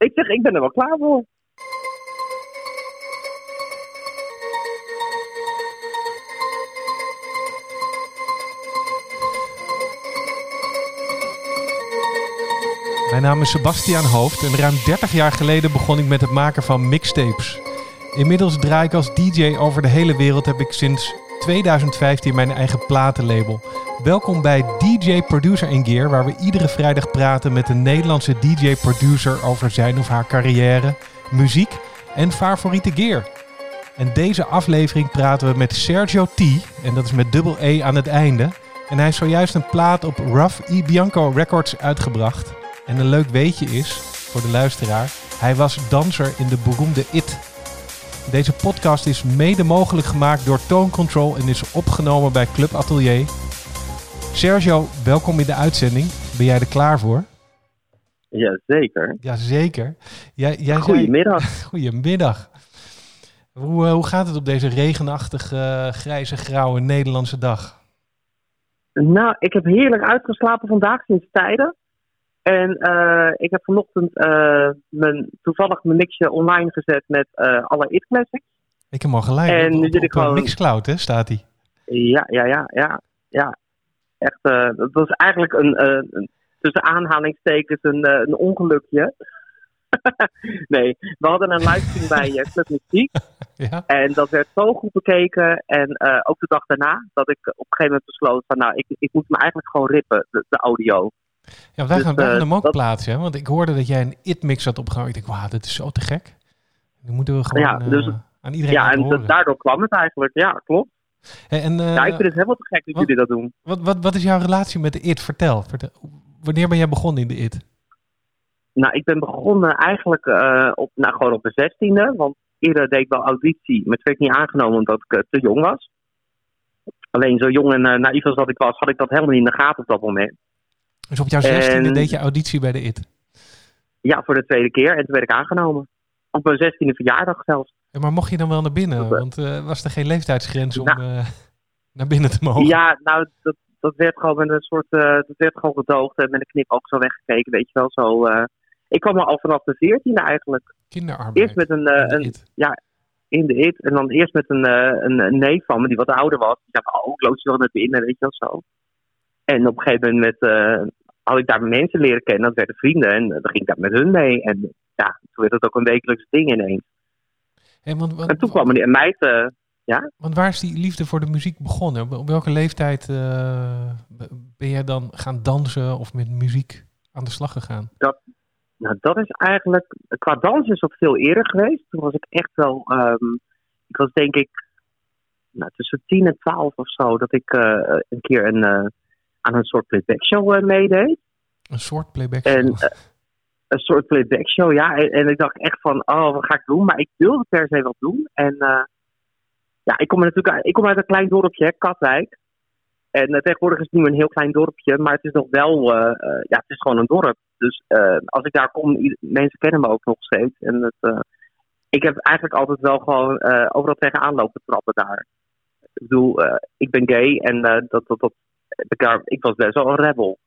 Ik zeg, ik ben er wel klaar voor. Mijn naam is Sebastiaan Hoofd en ruim 30 jaar geleden begon ik met het maken van mixtapes. Inmiddels draai ik als DJ over de hele wereld, heb ik sinds 2015 mijn eigen platenlabel. Welkom bij DJ Producer in Gear, waar we iedere vrijdag praten met een Nederlandse DJ-producer over zijn of haar carrière, muziek en favoriete gear. En deze aflevering praten we met Sergio T, en dat is met dubbel E aan het einde. En hij heeft zojuist een plaat op Rough E. Bianco Records uitgebracht. En een leuk weetje is, voor de luisteraar, hij was danser in de beroemde It. Deze podcast is mede mogelijk gemaakt door Tone Control en is opgenomen bij Club Atelier. Sergio, welkom in de uitzending. Ben jij er klaar voor? Jazeker. Jazeker. Jij, jij Goedemiddag. Zei... Goedemiddag. Hoe, uh, hoe gaat het op deze regenachtige, uh, grijze, grauwe Nederlandse dag? Nou, ik heb heerlijk uitgeslapen vandaag sinds tijden. En uh, ik heb vanochtend mijn, toevallig mijn mixje online gezet met alle It Classics. Ik heb hem al gelijk. En op, nu zit ik gewoon... Mixcloud, hè, staat hij? Ja, ja, ja, ja. ja. Echt, dat was eigenlijk een, een tussen aanhalingstekens een, een ongelukje. nee, we hadden een livestream bij uh, Club Muziek. Ja. En dat werd zo goed bekeken. En uh, ook de dag daarna, dat ik op een gegeven moment besloot van nou, ik, ik moet me eigenlijk gewoon rippen, de, de audio. Ja, wij dus, gaan, wij gaan hem ook dat... plaatsen, hè? want ik hoorde dat jij een it-mix had opgenomen. Ik denk, wauw, dit is zo te gek. Die moeten we gewoon ja, dus, uh, aan iedereen Ja, en horen. daardoor kwam het eigenlijk. Ja, klopt. Hey, en, ja, ik vind het helemaal te gek dat wat, jullie dat doen. Wat, wat, wat is jouw relatie met de IT? Vertel, vertel. Wanneer ben jij begonnen in de IT? Nou, ik ben begonnen eigenlijk uh, op, nou, gewoon op de zestiende. Want eerder deed ik wel auditie, maar het werd niet aangenomen omdat ik uh, te jong was. Alleen zo jong en naïef als dat ik was, had ik dat helemaal niet in de gaten op dat moment. Dus op jouw zestiende en... deed je auditie bij de IT? Ja, voor de tweede keer. En toen werd ik aangenomen. Op mijn zestiende verjaardag zelfs. Ja, maar mocht je dan wel naar binnen? Want was er geen leeftijdsgrens om nou, naar binnen te mogen? Ja, nou, dat, dat werd gewoon met een soort, dat werd gewoon gedoogd en met een knip ook zo weggekeken, weet je wel, zo... Ik kwam al vanaf de veertiende eigenlijk. Kinderarbeid. Eerst met een, een ja, in de it. En dan eerst met een, een, een, neef van me die wat ouder was. Die zei, oh, ik lood je wel naar binnen, weet je wel zo. En op een gegeven moment met, had ik daar mensen leren kennen. Dat werden vrienden en dan ging ik daar met hun mee. En ja, toen werd het ook een wekelijks ding ineens. Hey, want, want, en toen kwam die meid, ja. Want waar is die liefde voor de muziek begonnen? Op welke leeftijd ben jij dan gaan dansen of met muziek aan de slag gegaan? Dat, nou, dat is eigenlijk. Qua dans is dat veel eerder geweest. Toen was ik echt wel. Um, ik was denk ik. Nou, tussen 10 en 12 of zo. Dat ik uh, een keer een, aan een soort playback show meedeed. Een soort playback show? En, een soort playback show, ja. En, ik dacht echt van. Oh, wat ga ik doen? Maar ik wilde per se wat doen. En. ja, ik kom, natuurlijk, ik kom uit een klein dorpje, Katwijk. En uh, tegenwoordig is het nu een heel klein dorpje, maar het is nog wel, uh, ja, het is gewoon een dorp. Dus als ik daar kom, mensen kennen me ook nog steeds. En het, ik heb eigenlijk altijd wel gewoon overal tegenaan lopen trappen daar. Ik bedoel, ik ben gay en dat, dat, dat, ik, ik was best wel een rebel,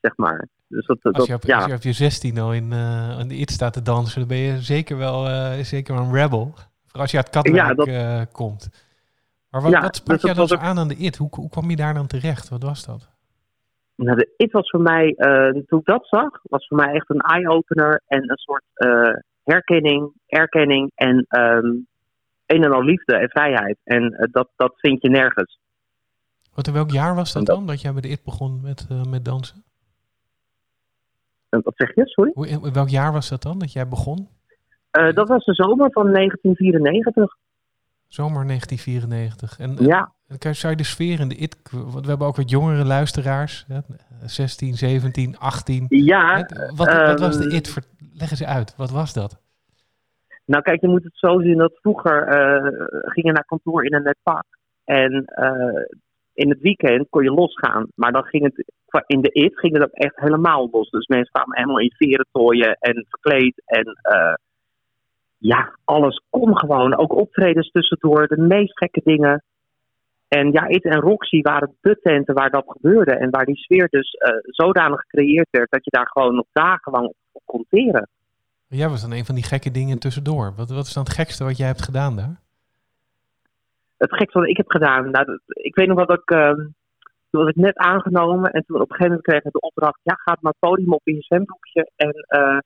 zeg maar. Dus dat, als, je op, ja. als je op je 16 al in, in de IT staat te dansen, dan ben je zeker wel, zeker wel een rebel. Vooral als je uit Katwijk ja, dat... komt. Maar wat, ja, wat sprak dus jij dan zo aan aan de IT? Hoe, hoe kwam je daar dan terecht? Wat was dat? Nou, de IT was voor mij, toen ik dat zag, was voor mij echt een eye-opener en een soort herkenning, erkenning en um, een en al liefde en vrijheid. En dat, dat vind je nergens. Wat in welk jaar was dat, dat dan, dat jij bij de IT begon met, met dansen? Wat zeg je, sorry? Hoe, welk jaar was dat dan, dat jij begon? dat was de zomer van 1994. Zomer 1994. En, ja. en zou je de sfeer in de IT... Want we hebben ook wat jongere luisteraars. Hè? 16, 17, 18. Ja. Wat, wat was de IT? Leg eens uit. Wat was dat? Nou kijk, je moet het zo zien dat vroeger uh, ging je naar kantoor in een net pak. En uh, in het weekend kon je losgaan. Maar dan ging het... In de IT ging het ook echt helemaal los. Dus mensen kwamen helemaal in veren tooien en verkleed. En... Uh, ja, alles kon gewoon. Ook optredens tussendoor, de meest gekke dingen. En ja, It en Roxy waren de tenten waar dat gebeurde. En waar die sfeer dus uh, zodanig gecreëerd werd dat je daar gewoon op dagen lang op kon teren. Jij was dan een van die gekke dingen tussendoor. Wat, wat is dan het gekste wat jij hebt gedaan daar? Het gekste wat ik heb gedaan? Nou, ik weet nog wat ik... Uh, toen was ik net aangenomen en toen op een gegeven moment kreeg ik de opdracht... Ja, ga maar het podium op in je zwembroekje en... Uh,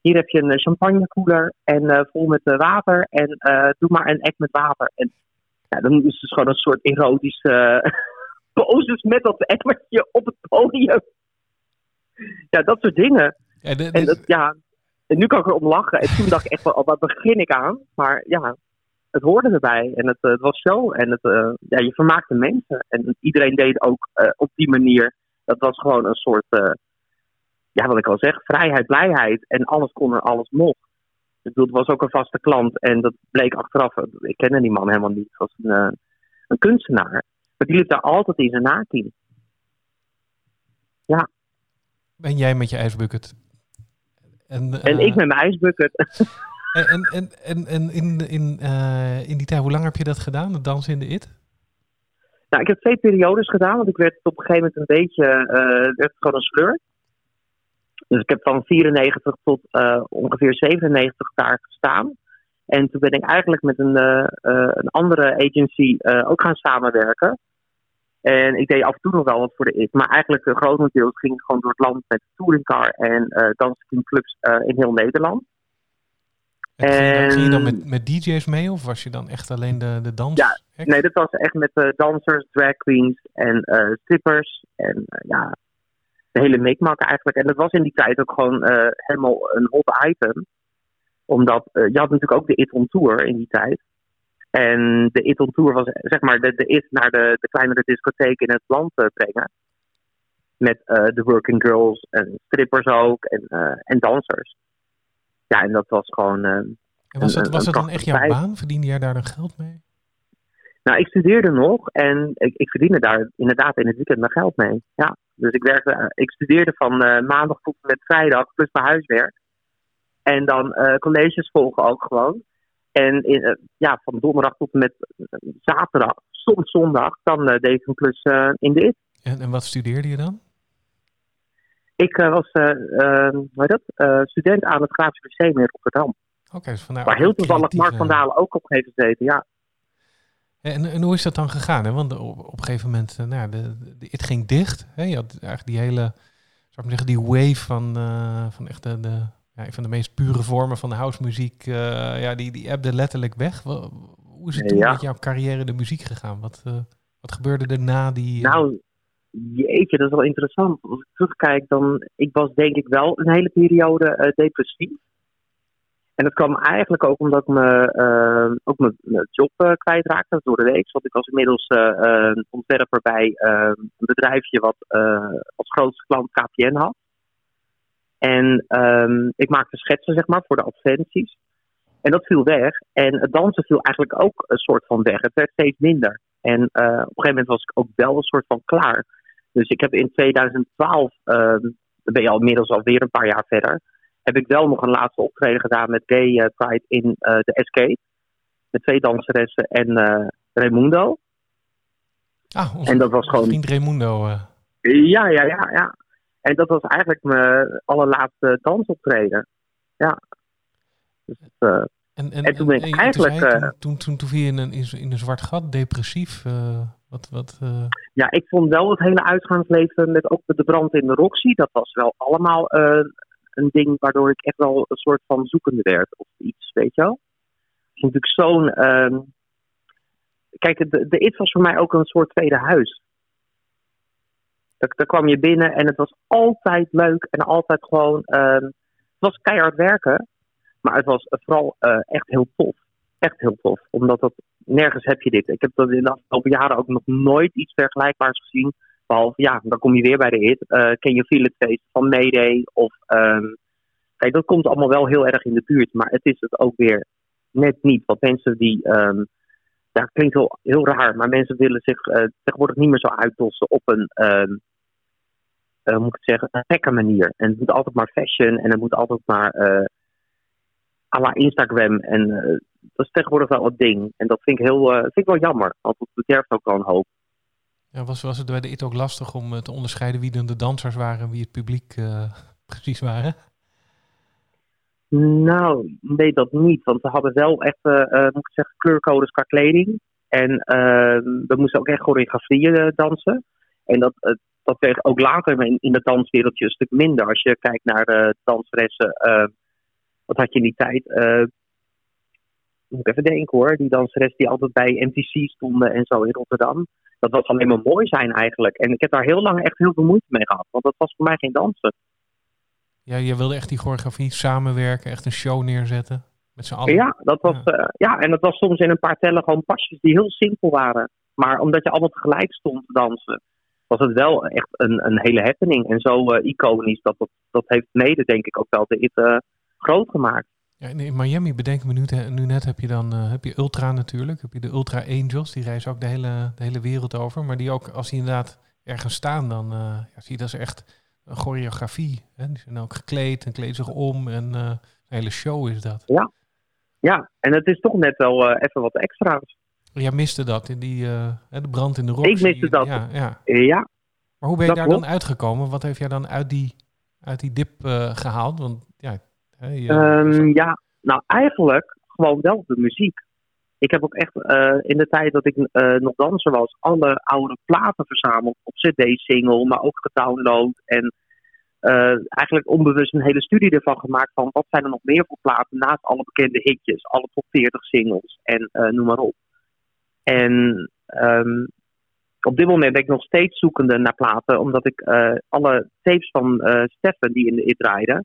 hier heb je een champagnekoeler en uh, vol met uh, water. En doe maar een act met water. En ja, dan is het gewoon een soort erotische poses met dat emmertje op het podium. Ja, dat soort dingen. En, dat, ja, en nu kan ik erom lachen. En toen dacht ik echt van, oh, wat begin ik aan? Maar ja, het hoorde erbij. En het, het was show. En het, ja, je vermaakte mensen. En iedereen deed ook op die manier. Dat was gewoon een soort ja, wat ik al zeg, vrijheid, blijheid. En alles kon er, alles mocht. Ik bedoel, het was ook een vaste klant. En dat bleek achteraf, ik kende die man helemaal niet. Het was een, eh, een kunstenaar. Maar die liep daar altijd in zijn naakien. Ja. Ben jij met je ijsbucket? En, en ik met mijn ijsbucket. en, en, en, en in, in, uh, in die tijd, hoe lang heb je dat gedaan, het dansen in de IT? Nou, ik heb twee periodes gedaan, want ik werd op een gegeven moment een beetje, uh, werd gewoon een sleur. Dus ik heb van 94 tot uh, ongeveer 97 daar gestaan. En toen ben ik eigenlijk met een, uh, uh, een andere agency ook gaan samenwerken. En ik deed af en toe nog wel wat voor de IT. Maar eigenlijk grotendeels ging ik gewoon door het land met touringcar en dansclubs in heel Nederland. En ging, je dan, ging je dan met, met DJ's mee of was je dan echt alleen de, de dans? Ja, nee, dat was echt met dansers, drag queens en strippers. En ja, de hele mikmak eigenlijk. En dat was in die tijd ook gewoon helemaal een hot item. Omdat je had natuurlijk ook de It on Tour in die tijd. En de It on Tour was zeg maar de, de It naar de, de kleinere discotheken in het land brengen. Met de working girls en strippers ook en, en dansers. Ja, en dat was gewoon. en was het, was het dan echt jouw baan? Verdiende jij daar dan geld mee? Nou, ik studeerde nog en ik, ik verdiende daar inderdaad in het weekend mijn geld mee. Ja. Dus ik, werkte, eh, ik studeerde van uh, maandag tot en met vrijdag, plus mijn huiswerk. En dan uh, colleges volgen ook gewoon. En in, uh, ja, van donderdag tot en met zaterdag, soms zondag, dan deed ik een plus in de IT. En, en wat studeerde je dan? Ik was hoe dat? student aan het Grafisch Museum in Rotterdam. Oké, okay, dus vandaar Waar heel toevallig Mark van Dalen ook op heeft gezeten, ja. En, en hoe is dat dan gegaan? Hè? Want op, op een gegeven moment, nou, de, de, het ging dicht. Hè? Je had eigenlijk die hele, zou ik zeggen, die wave van, uh, van echt de, de, ja, een van de meest pure vormen van de housemuziek. Uh, ja, die, die ebde letterlijk weg. Hoe is het toen met jouw carrière de muziek gegaan? Wat, wat gebeurde er na die... Nou, jeetje, dat is wel interessant. Als ik terugkijk, dan... Ik was denk ik wel een hele periode depressief. En dat kwam eigenlijk ook omdat ik me, uh, ook mijn, job uh, kwijtraakte door de week. Want ik was inmiddels ontwerper bij ehm, een bedrijfje wat als grootste klant KPN had. En um, ik maakte schetsen zeg maar, voor de advertenties. En dat viel weg. En het dansen viel eigenlijk ook een soort van weg. Het werd steeds minder. En op een gegeven moment was ik ook wel een soort van klaar. Dus ik heb in 2012, dan ben je al inmiddels alweer een paar jaar verder heb ik wel nog een laatste optreden gedaan met Gay uh, Pride in uh, de Escape. Met twee danseressen en uh, Raimundo. Ah, en dat was gewoon. Vriend Raimundo. Ja, ja, ja, ja. En dat was eigenlijk mijn allerlaatste dansoptreden. Ja. Dus, en, en, en, toen ben ik eigenlijk. Toen, toen, toen, toen viel je in een, in een zwart gat, depressief. Wat, wat, Ja, ik vond wel het hele uitgaansleven met ook de brand in de Roxy. Dat was wel allemaal een ding waardoor ik echt wel een soort van zoekende werd of iets, weet je wel. Het is natuurlijk zo'n. Uh, kijk, de, de IT was voor mij ook een soort tweede huis. Daar, daar kwam je binnen en het was altijd leuk en altijd gewoon. Uh, het was keihard werken, maar het was vooral uh, echt heel tof. Echt heel tof, omdat dat nergens heb je dit. Ik heb dat in de afgelopen jaren ook nog nooit iets vergelijkbaars gezien Behalve, ja, dan kom je weer bij de hit. Ken je Feel It van Mayday? Of, um, kijk, dat komt allemaal wel heel erg in de buurt. Maar het is het ook weer net niet. Want mensen die, um, ja, klinkt heel, heel raar, maar mensen willen zich uh, tegenwoordig niet meer zo uitdossen op een, uh, moet ik zeggen, een gekke manier. En het moet altijd maar fashion en het moet altijd maar à la Instagram. En dat is tegenwoordig wel het ding. En dat vind ik, heel, vind ik wel jammer, want het bederft ook wel een hoop. Ja, was, was het bij de IT ook lastig om eh, te onderscheiden wie dan de dansers waren en wie het publiek precies waren? Nou, nee, dat niet. Want we hadden wel echt, uh, moet ik zeggen, kleurcodes qua kleding. En uh, we moesten ook echt choreografieën dansen. En dat, dat werd ook later in, in het danswereldje een stuk minder. Als je kijkt naar de danseressen, wat had je in die tijd? moet ik even denken hoor. Die danseres die altijd bij MTC stonden en zo in Rotterdam. Dat was alleen maar mooi zijn eigenlijk. En ik heb daar heel lang echt heel veel moeite mee gehad. Want dat was voor mij geen dansen. Ja, je wilde echt die choreografie samenwerken, echt een show neerzetten. Met z'n allen. Ja, dat was, ja. Uh, ja, en dat was soms in een paar tellen gewoon pasjes die heel simpel waren. Maar omdat je allemaal tegelijk stond te dansen, was het wel echt een, een hele happening. En zo uh, iconisch, dat, dat, dat heeft mede denk ik ook wel de groot gemaakt. Ja, in Miami, bedenk me nu, nu net, heb je dan heb je Ultra natuurlijk. Heb je de Ultra Angels, die reizen ook de hele, de hele wereld over. Maar die ook, als die inderdaad ergens staan, dan ja, zie je dat ze echt een choreografie. Hè? Die zijn ook gekleed en kleden zich om. En uh, een hele show is dat. Ja, ja. en het is toch net wel even wat extra's. Jij miste dat in die de brand in de rok. Ik miste dat. Ja, ja. ja. Maar hoe ben je daar klopt. dan uitgekomen? Wat heeft jij dan uit die, uit die dip gehaald? Want ja, je, um, ja, nou eigenlijk gewoon wel de muziek. Ik heb ook echt in de tijd dat ik nog danser was, alle oude platen verzameld op CD-single, maar ook gedownload. En eigenlijk onbewust een hele studie ervan gemaakt van wat zijn er nog meer voor platen naast alle bekende hitjes, alle top 40 singles en noem maar op. En um, op dit moment ben ik nog steeds zoekende naar platen, omdat ik alle tapes van Steffen die in de IT draaiden,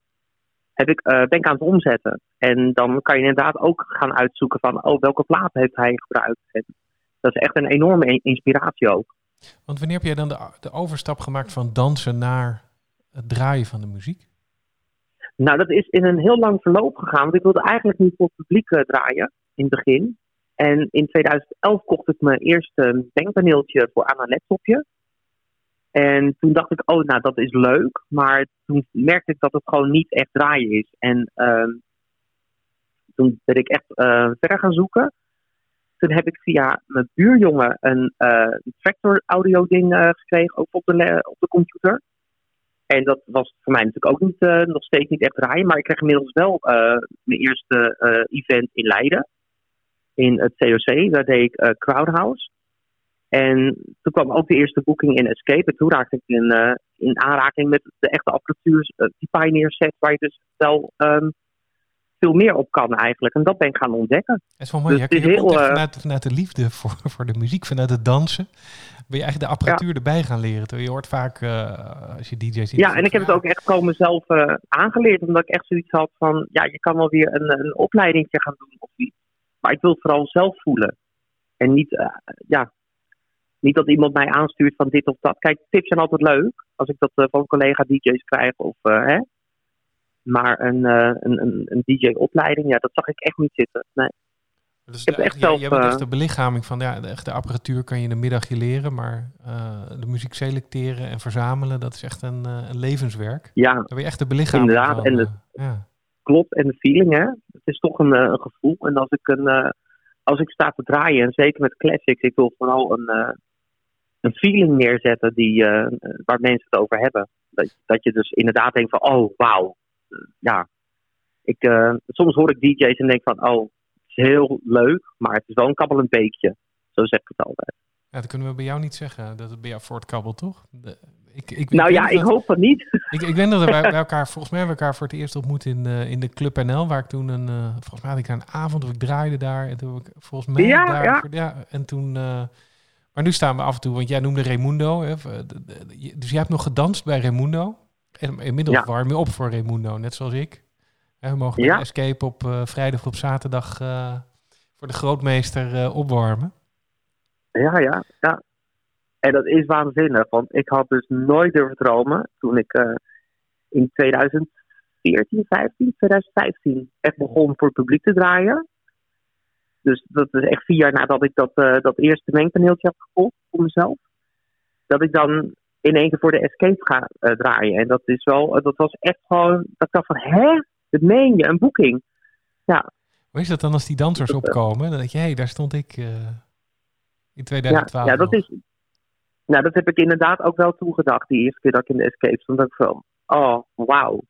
heb ik, uh, ben ik aan het omzetten. En dan kan je inderdaad ook gaan uitzoeken van oh, welke platen heeft hij gebruikt. En dat is echt een enorme inspiratie ook. Want wanneer heb jij dan de, de overstap gemaakt van dansen naar het draaien van de muziek? Nou, dat is in een heel lang verloop gegaan. Want ik wilde eigenlijk niet voor het publiek uh, draaien in het begin. En in 2011 kocht ik mijn eerste denkpaneeltje voor aan mijn laptopje. En toen dacht ik, oh, nou, dat is leuk. Maar toen merkte ik dat het gewoon niet echt draaien is. En uh, toen ben ik echt uh, verder gaan zoeken. Toen heb ik via mijn buurjongen een uh, Tractor audio ding uh, gekregen, ook op de, op de computer. En dat was voor mij natuurlijk ook niet, nog steeds niet echt draaien. Maar ik kreeg inmiddels wel mijn eerste event in Leiden. In het COC, daar deed ik Crowdhouse. En toen kwam ook de eerste boeking in Escape. En toen raakte ik in, uh, in aanraking met de echte apparatuur, uh, die Pioneer set, waar je dus wel um, veel meer op kan eigenlijk. En dat ben ik gaan ontdekken. Het is wel mooi. Dus je, je heel, uh, vanuit, vanuit, de liefde voor, voor de muziek, vanuit het dansen, ben je eigenlijk de apparatuur ja. erbij gaan leren. Je hoort vaak als je DJ's ziet. Ja, en ik heb het ook echt gewoon mezelf aangeleerd. Omdat ik echt zoiets had van, ja, je kan wel weer een, een opleidingje gaan doen of iets. Maar ik wil het vooral zelf voelen. En niet, ja, niet dat iemand mij aanstuurt van dit of dat. Kijk, tips zijn altijd leuk. Als ik dat uh, van collega-DJ's krijg. Of, uh, hè. Maar een, uh, een, een, een DJ-opleiding, ja, dat zag ik echt niet zitten. Nee. Dus de, echt zelf, je hebt echt de belichaming van ja, de echte apparatuur kan je in de middagje leren, maar de muziek selecteren en verzamelen, dat is echt een, een levenswerk. Ja, Daar ben je echt de belichaming inderdaad, van. En de, ja. Klopt, en de feeling, hè. Het is toch een, een gevoel. En als ik, een, als ik sta te draaien, en zeker met classics, ik wil vooral een een feeling neerzetten die, uh, waar mensen het over hebben. Dat, dat je dus inderdaad denkt van, oh, wauw. Uh, ja, ik, uh, soms hoor ik DJ's en denk van, oh, het is heel leuk, maar het is wel een kabbelend beekje. Zo zeg ik het altijd. Ja, dat kunnen we bij jou niet zeggen, dat het bij jou voortkabbelt, toch? De, ik, ik, nou ik ja, ik dat, hoop het niet. Ik, ik weet dat wij elkaar, volgens mij hebben we elkaar voor het eerst ontmoet in, in de Club NL, waar ik toen een, volgens mij had ik een avond of ik draaide daar. En toen ik volgens mij ja, daar, ja en toen... Maar nu staan we af en toe, want jij noemde Raimundo. Hè, dus jij hebt nog gedanst bij Raimundo. En inmiddels ja. warm je op voor Raimundo, net zoals ik. We mogen ja. Escape op uh, vrijdag of op zaterdag uh, voor de grootmeester uh, opwarmen. Ja, ja, ja. En dat is waanzinnig, want ik had dus nooit durven dromen toen ik in 2014, 15, 2015 echt begon voor het publiek te draaien. Dus dat is echt vier jaar nadat ik dat, uh, dat eerste mengpaneeltje heb gekocht voor mezelf. Dat ik dan in één keer voor de escape ga uh, draaien. En dat is wel, uh, dat was echt gewoon, dat ik dacht van, hè? Dat meen je, een boeking. Ja. Hoe is dat dan als die dansers opkomen? Dan denk je, hé, hey, daar stond ik in 2012 Ja, ja dat, is, nou, dat heb ik inderdaad ook wel toegedacht, die eerste keer dat ik in de escape stond. Dat ik van, oh, wauw.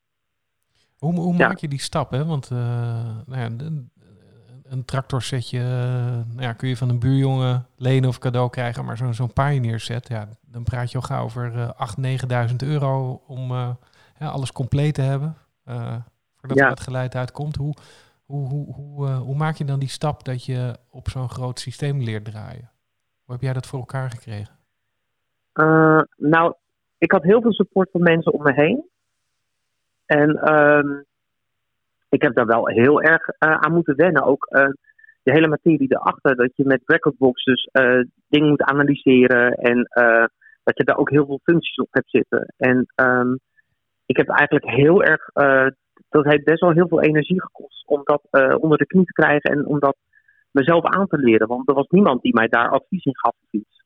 Hoe, hoe maak je die stap? Hè? Want nou ja, een tractorsetje nou ja, kun je van een buurjongen lenen of cadeau krijgen. Maar zo'n zo'n Pioneer set, ja, dan praat je al gauw over uh, 8.000, 9.000 euro om ja, alles compleet te hebben. voordat er het geluid uitkomt. Hoe, hoe, hoe, hoe, hoe maak je dan die stap dat je op zo'n groot systeem leert draaien? Hoe heb jij dat voor elkaar gekregen? Uh, nou, ik had heel veel support van mensen om me heen. En um, ik heb daar wel heel erg uh, aan moeten wennen. Ook uh, de hele materie erachter. Dat je met recordboxes dingen moet analyseren. En dat je daar ook heel veel functies op hebt zitten. En um, ik heb eigenlijk heel erg. dat heeft best wel heel veel energie gekost. Om dat onder de knie te krijgen. En om dat mezelf aan te leren. Want er was niemand die mij daar advies in gaf of iets.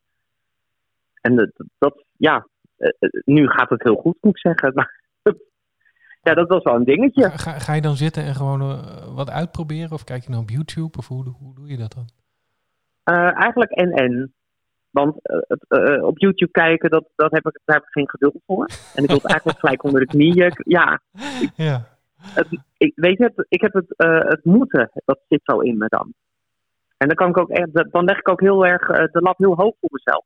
En dat, dat ja, eh, eh, nu gaat het heel goed, moet ik zeggen. ja, dat was wel een dingetje. Ga, ga je dan zitten en gewoon uh, wat uitproberen? Of kijk je nou op YouTube? Of hoe, hoe doe je dat dan? Uh, eigenlijk en-en. Want uh, op YouTube kijken, dat, dat heb ik, daar heb ik geen geduld voor. En ik wil het eigenlijk gelijk onder de knieën. Ja. ja. Het, ik, weet je, ik heb het, het moeten, dat zit zo in me dan. En dan, kan ik ook echt, dan leg ik ook heel erg de lat heel hoog voor mezelf.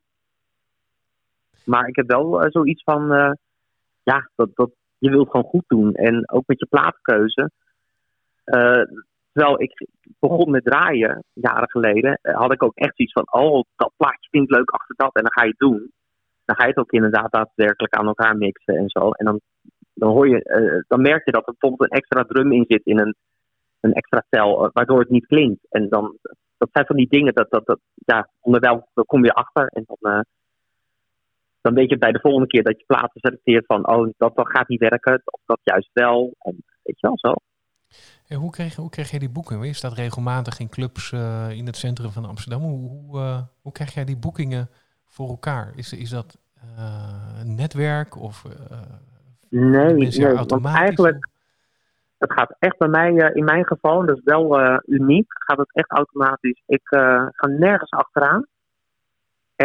Maar ik heb wel zoiets van, ja, dat, dat, je wilt gewoon goed doen. En ook met je plaatkeuze. Uh, terwijl ik begon met draaien, jaren geleden, had ik ook echt iets van, oh, dat plaatje ik leuk achter dat. En dan ga je het doen. Dan ga je het ook inderdaad daadwerkelijk aan elkaar mixen en zo. En dan, dan, hoor je, dan merk je dat er bijvoorbeeld een extra drum in zit in een, een extra cel, waardoor het niet klinkt. En dan, dat zijn van die dingen, dat, dat, dat, ja, onderwijl kom je achter. En dan, dan weet je bij de volgende keer dat je platen selecteert van, oh, dat, dat gaat niet werken, of dat juist wel. En weet je wel zo. hoe, kreeg, hoe kreeg jij die boeken? Je staat regelmatig in clubs uh, in het centrum van Amsterdam. Hoe, hoe, uh, hoe krijg jij die boekingen voor elkaar? Is, is dat uh, een netwerk of nee, nee want eigenlijk het gaat echt bij mij, in mijn geval, dat is wel uniek, gaat het echt automatisch. Ik ga nergens achteraan.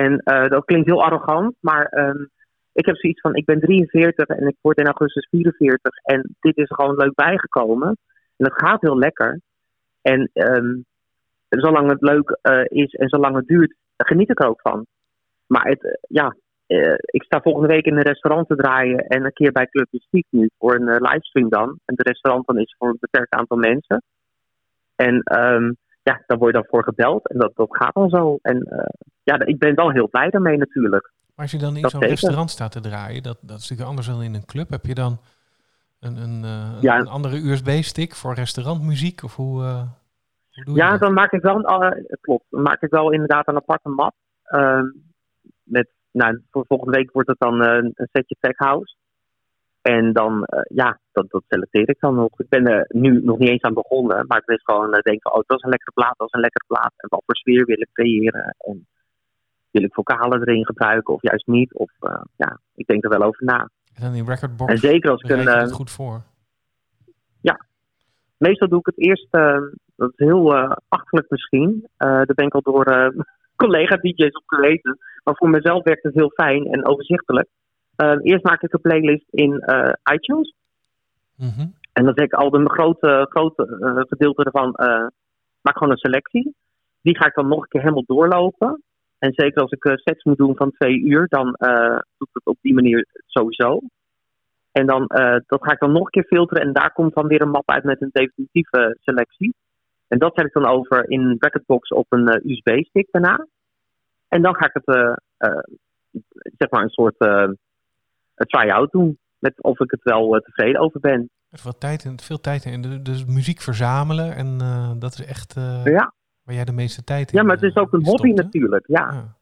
En uh, dat klinkt heel arrogant, maar um, ik heb zoiets van: ik ben 43 en ik word in augustus 44. En dit is gewoon leuk bijgekomen. En het gaat heel lekker. En um, zolang het leuk uh, is en zolang het duurt, geniet ik er ook van. Maar het, uh, ja, ik sta volgende week in een restaurant te draaien en een keer bij Club Mystiek nu voor een livestream dan. En de restaurant dan is voor een beperkt aantal mensen. En um, ja, daar word je dan voor gebeld en dat, dat gaat dan zo. En ja, ik ben wel heel blij daarmee natuurlijk. Maar als je dan in zo'n restaurant staat te draaien, dat, dat is natuurlijk anders dan in een club. Heb je dan een, een, ja. een andere USB-stick voor restaurantmuziek? Of hoe, uh, hoe doe ja, dan maak ik wel, klopt, dan maak ik wel inderdaad een aparte map. Ehm, met, nou, voor volgende week wordt het dan een setje tech house. En dan, ja, dat, dat selecteer ik dan nog. Ik ben er nu nog niet eens aan begonnen, maar het is gewoon denken, oh, dat is een lekkere plaat, dat is een lekkere plaat. En wat voor sfeer wil ik creëren? En wil ik vocalen erin gebruiken of juist niet? Of uh, ja, ik denk er wel over na. En dan in recordbox en zeker als ik een, het goed voor? Ja, meestal doe ik het eerst, dat is heel achterlijk misschien, daar ben ik al door collega-dj's op gelezen. Maar voor mezelf werkt het heel fijn en overzichtelijk. Uh, eerst maak ik een playlist in uh, iTunes. Mm En dan zeg ik al de grote, grote uh, gedeelte ervan, maak gewoon een selectie. Die ga ik dan nog een keer helemaal doorlopen. En zeker als ik sets moet doen van twee uur, dan doe ik het op die manier sowieso. En dan, dat ga ik dan nog een keer filteren en daar komt dan weer een map uit met een definitieve selectie. En dat zet ik dan over in Bracketbox op een USB-stick daarna. En dan ga ik het, zeg maar, een soort try-out doen. Met of ik het wel eh, tevreden over ben. Veel tijd in, veel tijd in. Dus muziek verzamelen en uh, dat is echt uh, ja. Waar jij de meeste tijd in Ja, maar het is ook een hobby natuurlijk, ja. ja.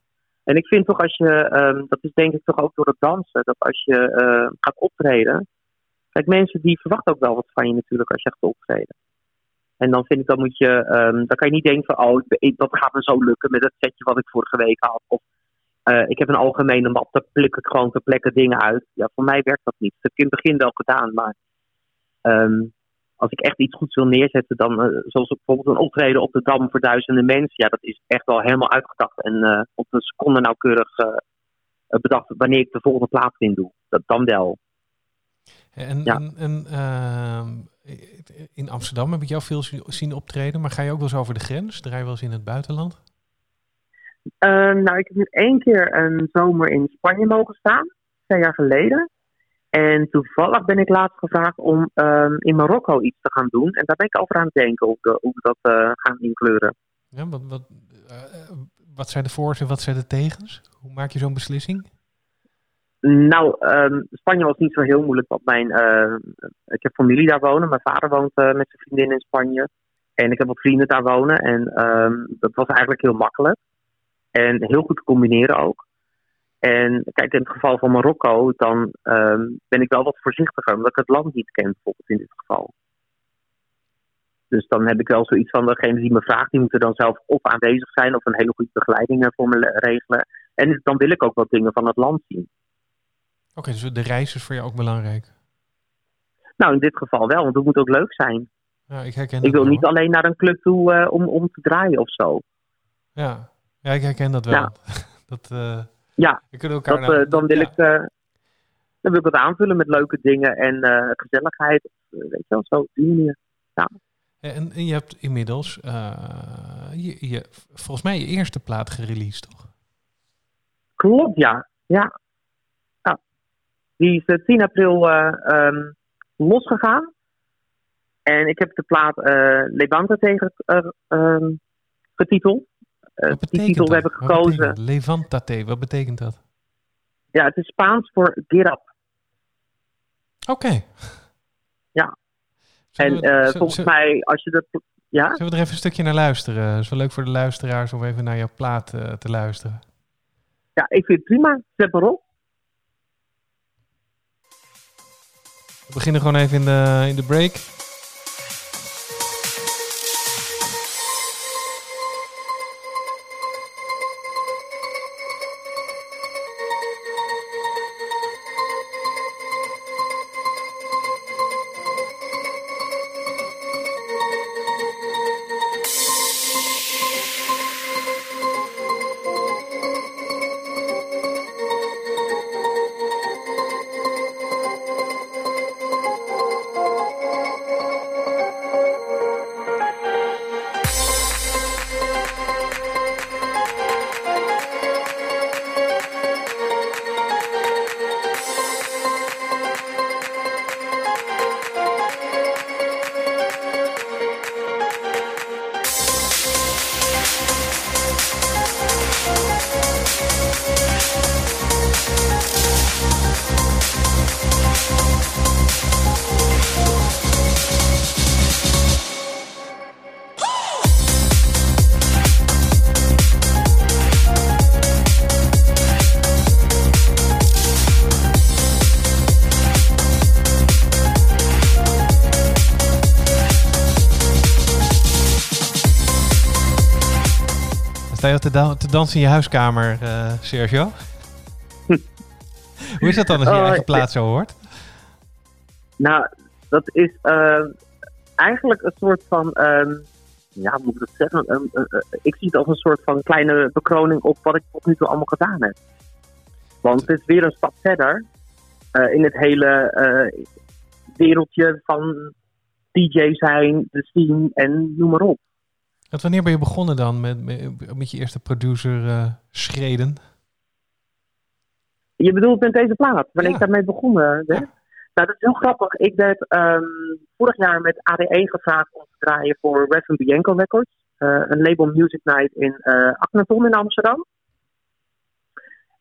En ik vind toch als je, um, dat is denk ik toch ook door het dansen, dat als je uh, gaat optreden. Kijk, mensen die verwachten ook wel wat van je natuurlijk als je gaat optreden. En dan vind ik, dan moet je, um, dan kan je niet denken van, oh, dat gaat me zo lukken met het setje wat ik vorige week had. Of uh, ik heb een algemene map, daar pluk ik gewoon ter plekke dingen uit. Ja, voor mij werkt dat niet. Dat heb ik in het begin wel gedaan, maar um, als ik echt iets goeds wil neerzetten, dan uh, zoals bijvoorbeeld een optreden op de Dam voor duizenden mensen, ja, dat is echt wel helemaal uitgedacht en uh, op een seconde nauwkeurig bedacht wanneer ik de volgende plaats in doe. Dat dan wel. En, Ja. en, en, ehm, in Amsterdam heb ik jou veel zien- optreden, maar ga je ook wel eens over de grens? Draai je wel eens in het buitenland? Ehm, nou, ik heb nu één keer een zomer in Spanje mogen staan, twee jaar geleden. En toevallig ben ik laatst gevraagd om ehm, in Marokko iets te gaan doen. En daar ben ik over aan het denken hoe we, hoe we dat eh, gaan inkleuren. Ja, wat, wat, eh, eh, wat zijn de voor's en wat zijn de tegens? Hoe maak je zo'n beslissing? Nou, ehm, Spanje was niet zo heel moeilijk, want mijn, eh, ik heb familie daar wonen. Mijn vader woont eh, met zijn vriendin in Spanje. En ik heb wat vrienden daar wonen. En ehm, dat was eigenlijk heel makkelijk. En heel goed te combineren ook. En kijk, in het geval van Marokko, dan ehm, ben ik wel wat voorzichtiger, omdat ik het land niet ken, bijvoorbeeld in dit geval. Dus dan heb ik wel zoiets van, degene die me vraagt, die moeten dan zelf of aanwezig zijn of een hele goede begeleiding voor me le- regelen. En dan wil ik ook wat dingen van het land zien. Oké, dus de reis is voor jou ook belangrijk. Nou, in dit geval wel, want het moet ook leuk zijn. Ja, ik herken Ik wil niet alleen naar een club toe eh, om, om te draaien of zo. Ja. ja, ik herken dat wel. Ja. dat, eh, Ja, we kunnen elkaar Dat, nou- eh, dan, wil ja. ik, eh, dan wil ik het aanvullen met leuke dingen en eh, gezelligheid. Eh, weet je wel, zo op die manier. En, en je hebt inmiddels, eh, je, je, volgens mij je eerste plaat gereleased, toch? Klopt, ja. ja. ja. Die is eh, 10 april eh, ehm, losgegaan. En ik heb de plaat eh Levante tegen eh, ehm, getiteld. Eh, die titel dat? heb ik Wat gekozen. Levantate, wat betekent dat? Ja, het is Spaans voor Get Up. Oké. Ja. Zullen En we- eh, volgens zullen- mij, als je dat. Ja? Zullen we er even een stukje naar luisteren? Het is wel leuk voor de luisteraars om even naar jouw plaat eh, te luisteren. ja, ik vind het prima. Zet maar op. We beginnen gewoon even in de, in de break. Je te, da- te dansen in je huiskamer, eh, Sergio. Hoe is dat dan als je je Oh, eigen ja. plaat zo hoort? Nou, dat is eh, eigenlijk een soort van. ehm, ja, hoe moet ik dat zeggen? Ik zie het als een soort van kleine bekroning op wat ik tot nu toe allemaal gedaan heb. Want het is weer een stap verder eh, in het hele wereldje van DJ zijn, de scene en noem maar op. Want wanneer ben je begonnen dan met, met, met je eerste producer eh, schreden? Je bedoelt met deze plaat, wanneer Ja. ik daarmee begonnen ben? Ja. Nou, dat is heel grappig. Ik werd ehm, vorig jaar met ADE gevraagd om te draaien voor Reverend Bianco Records. eh, een label Music Night in eh Akhenaton in Amsterdam.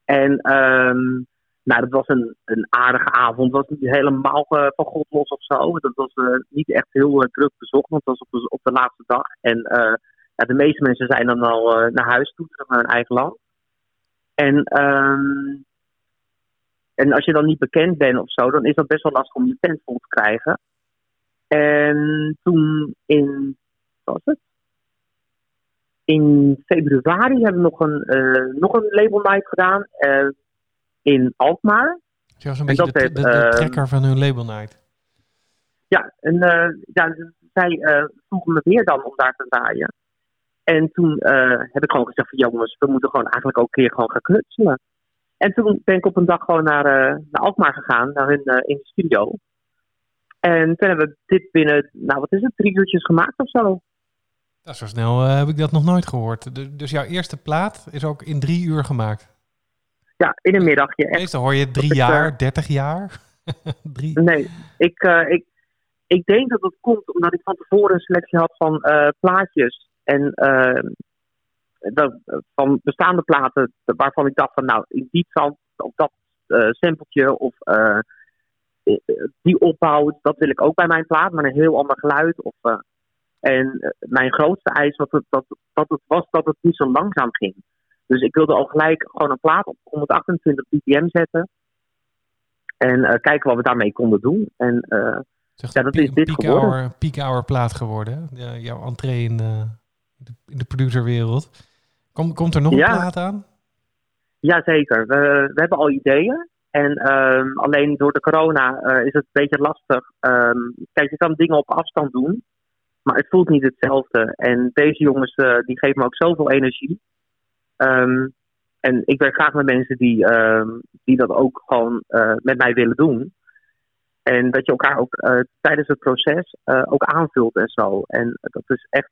En ehm, nou, dat was een, een aardige avond. Het was niet helemaal eh, van God los of zo. Dat was eh, niet echt heel eh, druk bezocht, want het was op de, laatste dag. En ja, de meeste mensen zijn dan al naar huis toe, terug naar hun eigen land. En ehm, en als je dan niet bekend bent of zo, dan is dat best wel lastig om je tent vol te krijgen. En toen in, wat was het? In februari hebben we nog een, nog een label night gedaan in Alkmaar. Was een En beetje de, dat de, de ehm, trekker van hun label night. Ja, en eh, ja, zij eh, vroegen me weer dan om daar te draaien. En toen eh, heb ik gewoon gezegd van jongens, we moeten gewoon eigenlijk ook een keer gewoon gaan knutselen. En toen ben ik op een dag gewoon naar, naar Alkmaar gegaan, naar hun in de studio. En toen hebben we dit binnen, nou wat is het, drie uurtjes gemaakt of zo. Nou, zo snel heb ik dat nog nooit gehoord. dus jouw eerste plaat is ook in drie uur gemaakt? Ja, in een middagje. Meestal hoor je drie jaar, dertig jaar. drie. Nee, ik, ik, ik denk dat het komt omdat ik van tevoren een selectie had van plaatjes. En dat, van bestaande platen waarvan ik dacht van nou, in die trant of dat sampletje of die opbouw, dat wil ik ook bij mijn plaat, maar een heel ander geluid. Of, en mijn grootste eis was dat, dat, dat het was dat het niet zo langzaam ging. Dus ik wilde al gelijk gewoon een plaat op 128 bpm zetten. En kijken wat we daarmee konden doen. En ja, dat is dit peak geworden. Hour, peak hour plaat geworden. Ja, jouw entree in, de, in de producerwereld. Kom, komt er nog een plaat aan? Jazeker. We, we hebben al ideeën. En um, alleen door de corona uh, is het een beetje lastig. Um, kijk, je kan dingen op afstand doen, maar het voelt niet hetzelfde. En deze jongens die geven me ook zoveel energie. Um, en ik werk graag met mensen die, die dat ook gewoon uh, met mij willen doen. En dat je elkaar ook tijdens het proces ook aanvult en zo. En dat is echt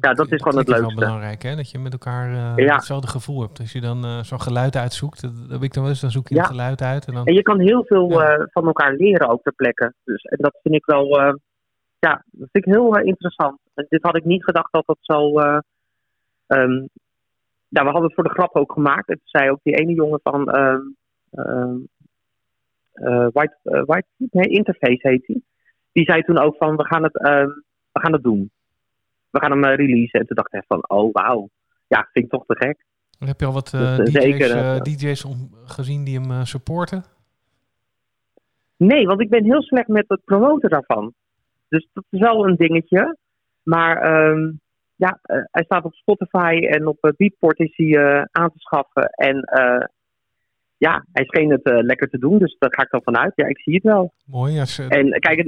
ja, dat is gewoon het leukste. Dat is wel belangrijk, hè? Dat je met elkaar uh, hetzelfde gevoel hebt. Als je dan uh, zo'n geluid uitzoekt, dat heb ik dan wel eens, dan zoek je ja. het geluid uit. En, dan... en je kan heel veel ja. uh, van elkaar leren ook ter plekke. Dus, en dat vind ik wel, ja, dat vind ik heel interessant. En dit had ik niet gedacht dat dat zo... Um, ja, we hadden het voor de grap ook gemaakt. En zei ook die ene jongen van... Um, White, White nee, Interface heet hij. Die zei toen ook van, we gaan het, we gaan het doen we gaan hem uh, releasen. En toen dacht ik van, oh wauw, ja, vind ik toch te gek. Heb je al wat uh, dus, DJ's, zeker, DJ's om, gezien die hem supporten? Nee, want ik ben heel slecht met het promoten daarvan. Dus dat is wel een dingetje. Maar um, ja, uh, hij staat op Spotify en op uh, Beatport is hij uh, aan te schaffen. En ja, hij scheen het lekker te doen, dus daar ga ik dan vanuit. Ja, ik zie het wel. Mooi. Als, en kijk,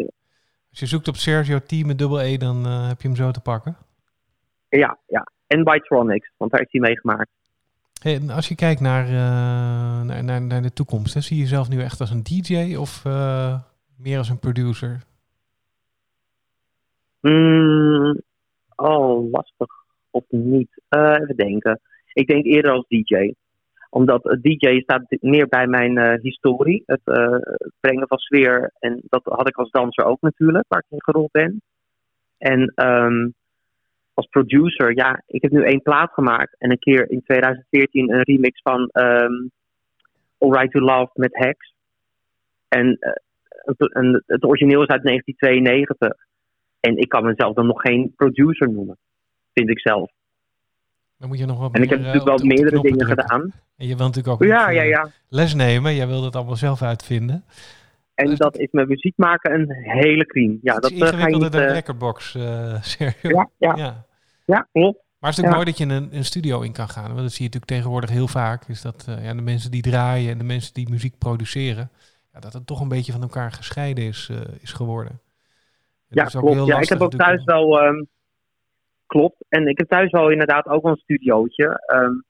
als je zoekt op Sergio T met dubbel E, dan heb je hem zo te pakken. Ja, ja. En Bytronics, want daar is hij meegemaakt. Hey, als je kijkt naar, naar, naar, naar, de toekomst, hè, zie je jezelf nu echt als een DJ of meer als een producer? Mm, oh, lastig. Of niet? even denken. Ik denk eerder als DJ omdat het DJ staat meer bij mijn uh, historie. Het brengen van sfeer. En dat had ik als danser ook natuurlijk, waar ik in gerold ben. En um, als producer, ja, ik heb nu één plaat gemaakt. En een keer in 2014 een remix van um, All Right to Love met Hex. En het origineel is uit 1992. En ik kan mezelf dan nog geen producer noemen, vind ik zelf. Dan moet je nog wat en ik heb natuurlijk wel meerdere dingen gedaan. En je wilt natuurlijk ook ja, ja, ja. les nemen. Jij wil het allemaal zelf uitvinden. En dus dat is met muziek maken een hele cream. Ja, dat is eh, ingewikkelder dan uh, Recordbox, uh, Ja, ja. ja. ja klopt. Maar het is natuurlijk mooi dat je een, een studio in kan gaan. Want dat zie je natuurlijk tegenwoordig heel vaak. Is dat uh, ja, de mensen die draaien en de mensen die muziek produceren... Ja, dat het toch een beetje van elkaar gescheiden is, is geworden. Ja, klopt. Ja, ik heb ook thuis wel... Um, klopt. En ik heb thuis wel inderdaad ook wel een studiootje. Um,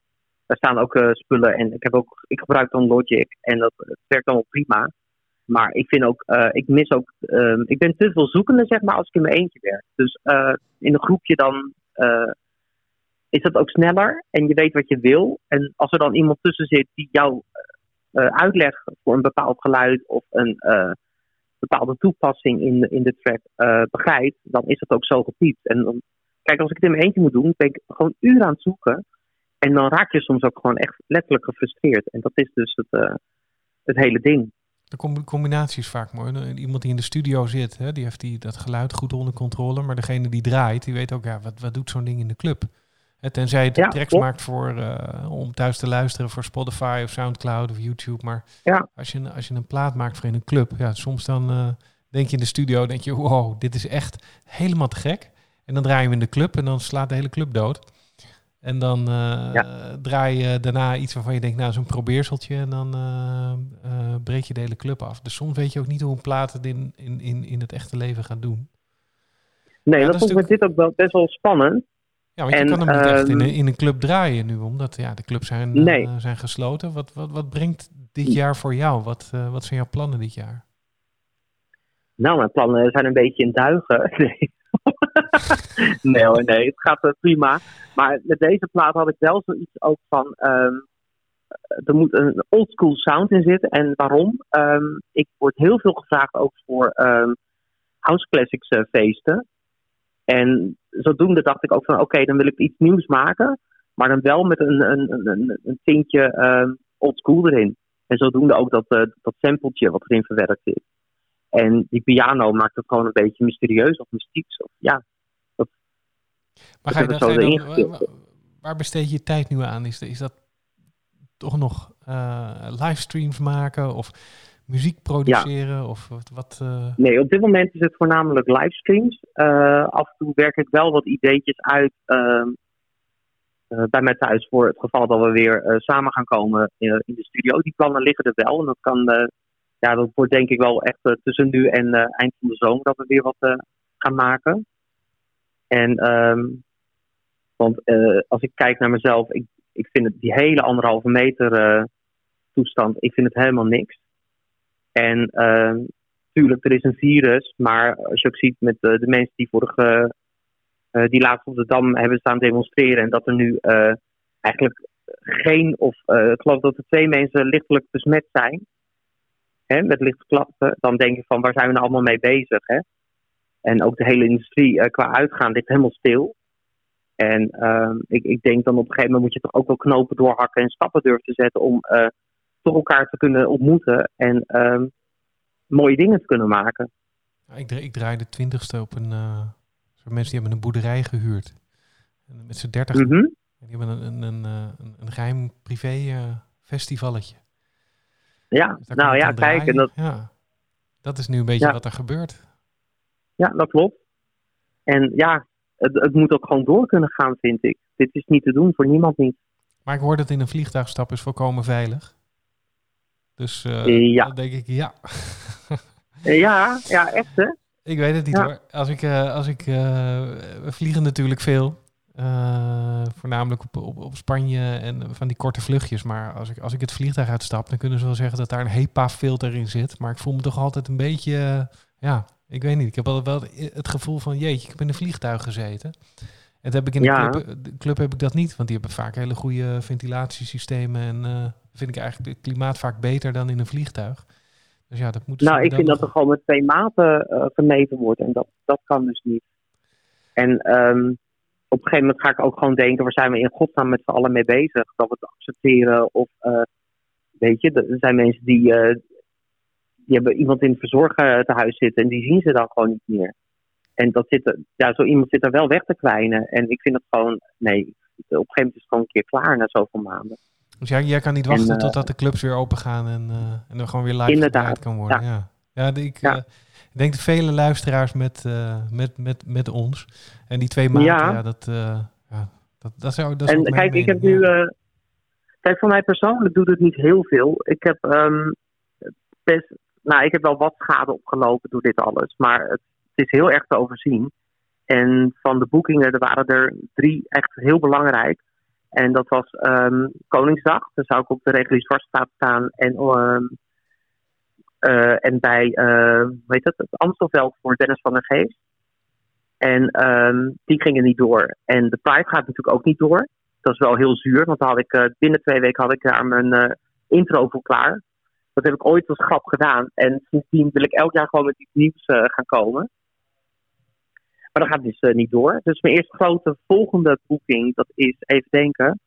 daar staan ook uh, spullen en ik, heb ook, ik gebruik dan Logic en dat werkt allemaal prima. Maar ik vind ook, uh, ik mis ook, um, ik ben te veel zoekende zeg maar als ik in mijn eentje werk. Dus uh, in een groepje dan is dat ook sneller en je weet wat je wil. En als er dan iemand tussen zit die jou uitlegt voor een bepaald geluid of een bepaalde toepassing in, in de track begrijpt, dan is dat ook zo gepiept. En dan Kijk, als ik het in mijn eentje moet doen, ben ik gewoon uren aan het zoeken. En dan raak je soms ook gewoon echt letterlijk gefrustreerd. En dat is dus het, uh, het hele ding. De combinatie is vaak mooi. Iemand die in de studio zit, hè, die heeft die, dat geluid goed onder controle. Maar degene die draait, die weet ook, ja, wat, wat doet zo'n ding in de club? En tenzij het ja, tracks maakt voor, uh, om thuis te luisteren voor Spotify of Soundcloud of YouTube. Maar ja. als, je, als je een plaat maakt voor in een club, ja, soms dan uh, denk je in de studio, denk je, wow, dit is echt helemaal te gek. En dan draai je hem in de club en dan slaat de hele club dood. En dan uh, draai je daarna iets waarvan je denkt, nou, zo'n probeerseltje. En dan breek je de hele club af. Dus soms weet je ook niet hoe een plaat het in, in, in, het echte leven gaat doen. Nee, dat, dat vond ik dit ook wel best wel spannend. Ja, want je kan hem niet echt in, ehm, een- in een club draaien nu, omdat ja, de clubs zijn, eh, Nee. zijn gesloten. Wat, wat, wat brengt dit jaar voor jou? Wat, eh, wat zijn jouw plannen dit jaar? Nou, mijn plannen zijn een beetje in duigen. Nee, nee hoor, nee. Het gaat eh, prima. Maar met deze plaat had ik wel zoiets ook van... ehm, er moet een oldschool sound in zitten. En waarom? Ehm, ik word heel veel gevraagd ook voor house classics feesten. En zodoende dacht ik ook van... Oké, dan wil ik iets nieuws maken. Maar dan wel met een, een, een- een, tintje ehm oldschool erin. En zodoende ook dat, eh, dat sampletje wat erin verwerkt is. En die piano maakt het gewoon een beetje mysterieus of mystieks. Of, ja, Maar ga je dan, ga je dan- waar besteed je tijd nu aan? Is, is dat toch nog eh, livestreams maken of muziek produceren? Of wat? wat eh, Nee, op dit moment is het voornamelijk livestreams. Eh, af en toe werk ik wel wat ideetjes uit ehm, eh, bij mij thuis voor het geval dat we weer samen gaan komen in, de studio. Die plannen liggen er wel en dat kan, ja, dat wordt denk ik wel echt tussen nu en eind van de zomer dat we weer wat gaan maken. En, ehm, want als ik kijk naar mezelf, ik, ik vind het die hele anderhalve meter toestand, ik vind het helemaal niks. En ehm, tuurlijk, er is een virus, maar als je ook ziet met de, de mensen die vorige, eh, die laatst op de Dam hebben staan demonstreren en dat er nu eh, eigenlijk geen, of eh, ik geloof dat er twee mensen lichtelijk besmet zijn, hè, met lichte klachten, dan denk je van waar zijn we nou allemaal mee bezig? Hè? En ook de hele industrie eh, qua uitgaan ligt helemaal stil. En ehm, ik, ik denk dan op een gegeven moment moet je toch ook wel knopen doorhakken en stappen durven te zetten om eh, toch elkaar te kunnen ontmoeten en ehm, mooie dingen te kunnen maken. ik, dra- ik draai de twintigste op een... eh, mensen die hebben een boerderij gehuurd. En met z'n dertig. En Die hebben een, een, een, eh, een, een geheim privé eh, festivalletje. Ja, Dus nou ja, kijk, en dat, Ja. dat is nu een beetje Ja. wat er gebeurt. ja, dat klopt. En ja, het, het moet ook gewoon door kunnen gaan, vind ik. Dit is niet te doen voor niemand niet. Maar ik hoor dat in een vliegtuig stappen is volkomen veilig. Dus eh, Ja. dan denk ik, ja. Eh, Ja, ja, echt hè? ik weet het niet Ja. hoor. Als ik, eh, als ik, we vliegen natuurlijk veel. Voornamelijk op, op, op Spanje en van die korte vluchtjes. Maar als ik, als ik het vliegtuig uitstap, dan kunnen ze wel zeggen dat daar een HEPA-filter in zit. Maar ik voel me toch altijd een beetje, ja, ik weet niet. Ik heb altijd wel het gevoel van, jeetje, ik heb in een vliegtuig gezeten. En dat heb ik in de, Ja. club, de club heb ik dat niet, want die hebben vaak hele goede ventilatiesystemen. En vind ik eigenlijk het klimaat vaak beter dan in een vliegtuig. Dus ja, dat moet Nou, ik vind dat er gewoon met twee maten eh, gemeten wordt. En dat, dat kan dus niet. En ehm, op een gegeven moment ga ik ook gewoon denken, waar zijn we in godsnaam met z'n allen mee bezig? Dat we het accepteren of, eh, weet je, er zijn mensen die, eh, die hebben iemand in het verzorgen te huis zitten en die zien ze dan gewoon niet meer. En dat zit, ja, zo iemand zit er wel weg te kwijnen. En ik vind het gewoon, nee, op een gegeven moment is het gewoon een keer klaar na zoveel maanden. Dus jij, jij kan niet En, wachten eh, totdat de clubs weer open gaan en, eh, en er gewoon weer live Inderdaad, gedraaid kan worden. Ja, ja. de- ik, Ja. eh, ik denk de vele luisteraars met, met, met, met ons. En die twee maanden, ja, Ja. dat, ja, dat, dat, zou, dat is En kijk, ik heb nu. ja. eh, kijk, voor mij persoonlijk doet het niet heel veel. Ik heb ehm, best. Nou, ik heb wel wat schade opgelopen door dit alles. Maar het, het is heel erg te overzien. En van de boekingen, er waren er drie echt heel belangrijk. En dat was ehm, Koningsdag. Daar zou ik op de reguliere Zwartstraat staan. En, ehm, eh, en bij, eh, hoe heet het, het Amstelveld voor Dennis van der Geest. En ehm, die gingen niet door. En de Pride gaat natuurlijk ook niet door. Dat is wel heel zuur, want dan had ik, eh, binnen twee weken had ik daar mijn intro voor klaar. Dat heb ik ooit als grap gedaan. En sindsdien wil ik elk jaar gewoon met iets nieuws gaan komen. Maar dat gaat dus eh, niet door. Dus mijn eerste grote volgende boeking, dat is even denken.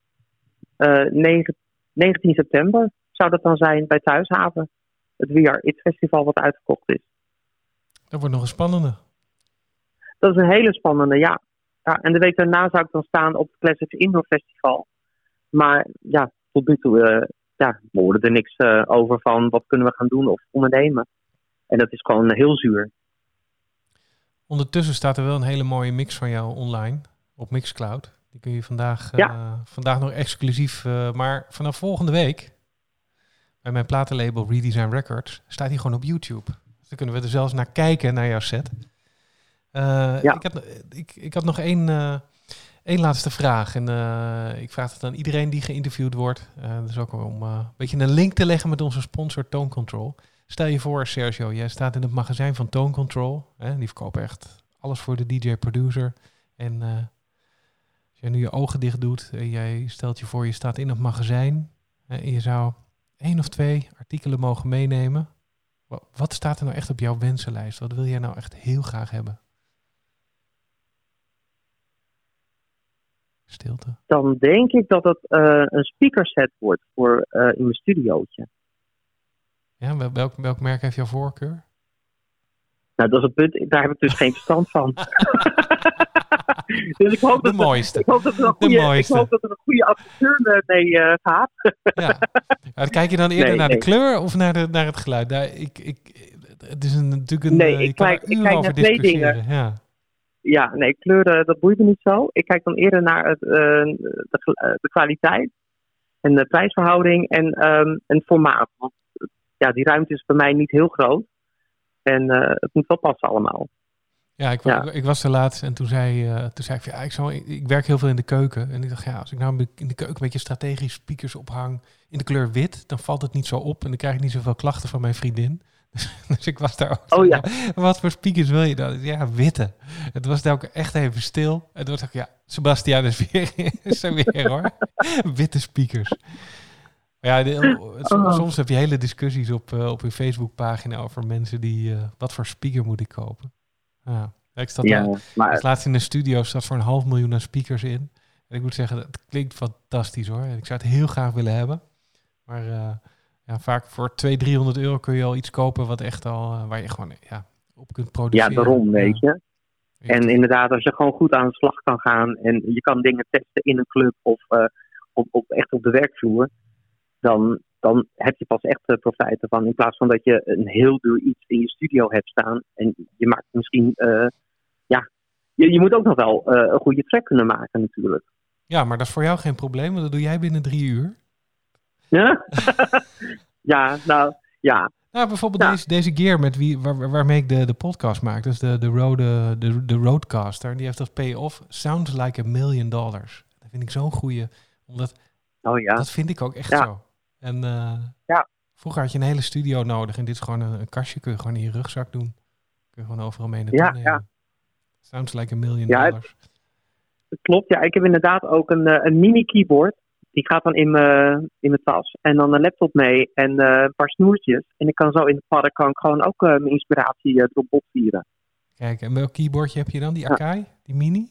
eh, 9 19 september zou dat dan zijn bij Thuishaven. Het We Are It Festival wat uitverkocht is. Dat wordt nog een spannende. Dat is een hele spannende, ja. ja. En de week daarna zou ik dan staan op het Classics Indoor Festival. Maar ja, tot nu toe eh, ja, we hoorden er niks eh, over van wat kunnen we gaan doen of ondernemen. En dat is gewoon heel zuur. Ondertussen staat er wel een hele mooie mix van jou online op Mixcloud. Die kun je vandaag, eh, vandaag nog exclusief. eh, maar vanaf volgende week, bij mijn platenlabel Redesign Records, staat hij gewoon op YouTube. Dus dan kunnen we er zelfs naar kijken, naar jouw set. Eh, Ja. ik, had, ik, ik had nog één, Eén laatste vraag. En ik vraag het aan iedereen die geïnterviewd wordt. Dus ook om een beetje een link te leggen met onze sponsor Tone Control. Stel je voor, Sergio, jij staat in het magazijn van Tone Control. Hè, die verkopen echt alles voor de DJ-producer. En als jij nu je ogen dicht doet en jij stelt je voor, je staat in het magazijn. en je zou één of twee artikelen mogen meenemen. Wat staat er nou echt op jouw wensenlijst? Wat wil jij nou echt heel graag hebben? Stilte. Dan denk ik dat het uh, een speakerset wordt voor uh, in mijn studiootje. Ja, welk, welk merk heeft jouw voorkeur? Nou, dat is het punt. Daar heb ik dus geen verstand van. dus ik hoop, de dat mooiste. ik hoop dat er een goede, ik hoop dat er een goede adverteur mee uh, gaat. ja. Kijk je dan eerder nee, naar nee. de kleur of naar, de, naar het geluid? Daar, ik, ik, het is een, natuurlijk een. Nee, ik kijk, ik kijk naar twee dingen. Ja. Ja, nee, kleuren, dat boeit me niet zo. Ik kijk dan eerder naar het, uh, de, de, kwaliteit en de prijsverhouding en um, een formaat. Want ja, die ruimte is bij mij niet heel groot. En uh, het moet wel passen allemaal. Ja, ik, ja. ik was er laatst en toen zei, uh, toen zei ik, ja, ik, zou, ik werk heel veel in de keuken. En ik dacht, ja, als ik nou in de keuken een beetje strategisch speakers ophang in de kleur wit, dan valt het niet zo op en dan krijg ik niet zoveel klachten van mijn vriendin. dus ik was daar ook. Oh ja. Wat voor speakers wil je dan? Ja, witte. Het was ook echt even stil. En toen dacht ik, ja, Sebastian is weer, is er weer hoor. witte speakers. Ja, de, Oh. soms heb je hele discussies op, uh, op je Facebookpagina over mensen die, uh, wat voor speaker moet ik kopen? Ja. Ik zat Ja, al- maar als laatst in de studio, zat voor een half miljoen aan speakers in. En ik moet zeggen, het klinkt fantastisch hoor. En ik zou het heel graag willen hebben. Maar eh, ja, vaak voor 200, 300 euro kun je al iets kopen wat echt al, eh, waar je gewoon ja, op kunt ja, produceren. daarom, weet je. Ja. En inderdaad, als je gewoon goed aan de slag kan gaan en je kan dingen testen in een club of eh, op, op, echt op de werkvloer, dan, dan heb je pas echt eh, profijt ervan. In plaats van dat je een heel duur iets in je studio hebt staan en je maakt misschien, eh, ja, je, je moet ook nog wel eh, een goede track kunnen maken natuurlijk. Ja, maar dat is voor jou geen probleem, want dat doe jij binnen drie uur. Ja, ja nou, ja. Nou, bijvoorbeeld Ja. deze, deze gear met wie, waar, waar- waarmee ik de, de podcast maak. Dus de, de, Rode, de, de Roadcaster. Die heeft als payoff Sounds Like a Million Dollars. Dat vind ik zo'n goeie. Omdat Oh ja. dat vind ik ook echt Ja. zo. En eh, Ja. vroeger had je een hele studio nodig. En dit is gewoon een, een kastje. Kun je gewoon in je rugzak doen. Kun je gewoon overal mee naartoe Ja, nemen. ja. Sounds Like a Million Ja, het- Dollars. Klopt, ja. Ik heb inderdaad ook een, eh, een mini-keyboard. Die gaat dan in mijn in mijn tas. En dan een laptop mee en eh, een paar snoertjes. En ik kan zo in de padden kan ik gewoon ook mijn inspiratie eh, erop botvieren. Kijk, en welk keyboardje heb je dan? Die Ja. Akai? Die Mini?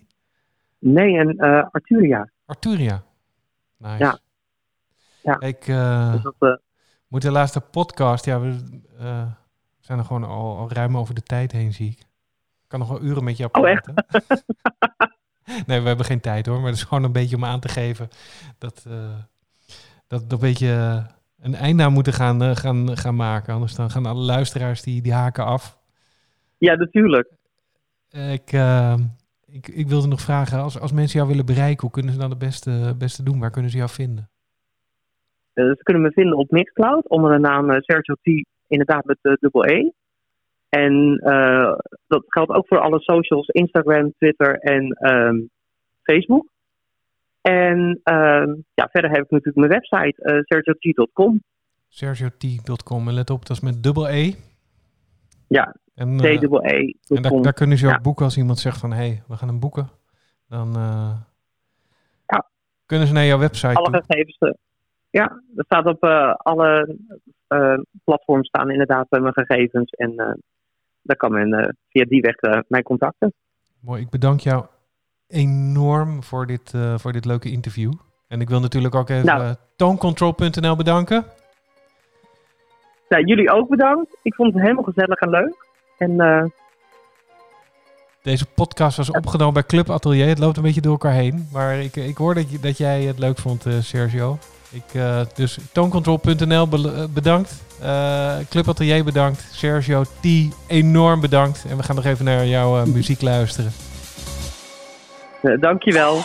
Nee, en eh, Arturia. Arturia. Nice. Ja. Ja. Ik eh, Dus dat, eh, moet de laatste podcast... Ja, we eh, zijn er gewoon al, al ruim over de tijd heen, zie ik. Ik kan nog wel uren met jou Oh, praten. nee, we hebben geen tijd hoor. Maar het is gewoon een beetje om aan te geven... dat dat dat een beetje een einde aan moeten gaan, gaan, gaan maken. Anders dan gaan alle luisteraars die, die haken af. ja, natuurlijk. Ik, ik, ik wilde nog vragen, als, als mensen jou willen bereiken, hoe kunnen ze dan het beste, beste doen? Waar kunnen ze jou vinden? Eh, ze kunnen me vinden op Mixcloud onder de naam eh, Sergio T. Inderdaad met de dubbel E. En eh, dat geldt ook voor alle socials, Instagram, Twitter en ehm, Facebook. En ehm, ja, verder heb ik natuurlijk mijn website, eh sergiot.com. sergiot.com. En let op, dat is met dubbel E. Ja, En, eh, en daar, daar kunnen ze ook Ja. boeken als iemand zegt van... hé, hey, we gaan hem boeken. Dan eh, Ja. kunnen ze naar jouw website Alle toe. gegevens. Ja, er staat op eh, alle eh, platforms staan inderdaad eh, mijn gegevens. En dan kan men via die weg mij contacten. Mooi, ik bedank jou enorm voor dit, voor dit leuke interview. En ik wil natuurlijk ook even Nou. tooncontrol.nl bedanken. Nou, jullie ook bedankt. Ik vond het helemaal gezellig en leuk. En Deze podcast was opgenomen bij Club Atelier. Het loopt een beetje door elkaar heen. Maar ik, ik hoor dat, dat jij het leuk vond, Sergio. Ik, eh, dus tooncontrol.nl eh, bedankt. Eh, Club Atelier bedankt. Sergio T enorm bedankt. En we gaan nog even naar jouw muziek luisteren. dankjewel.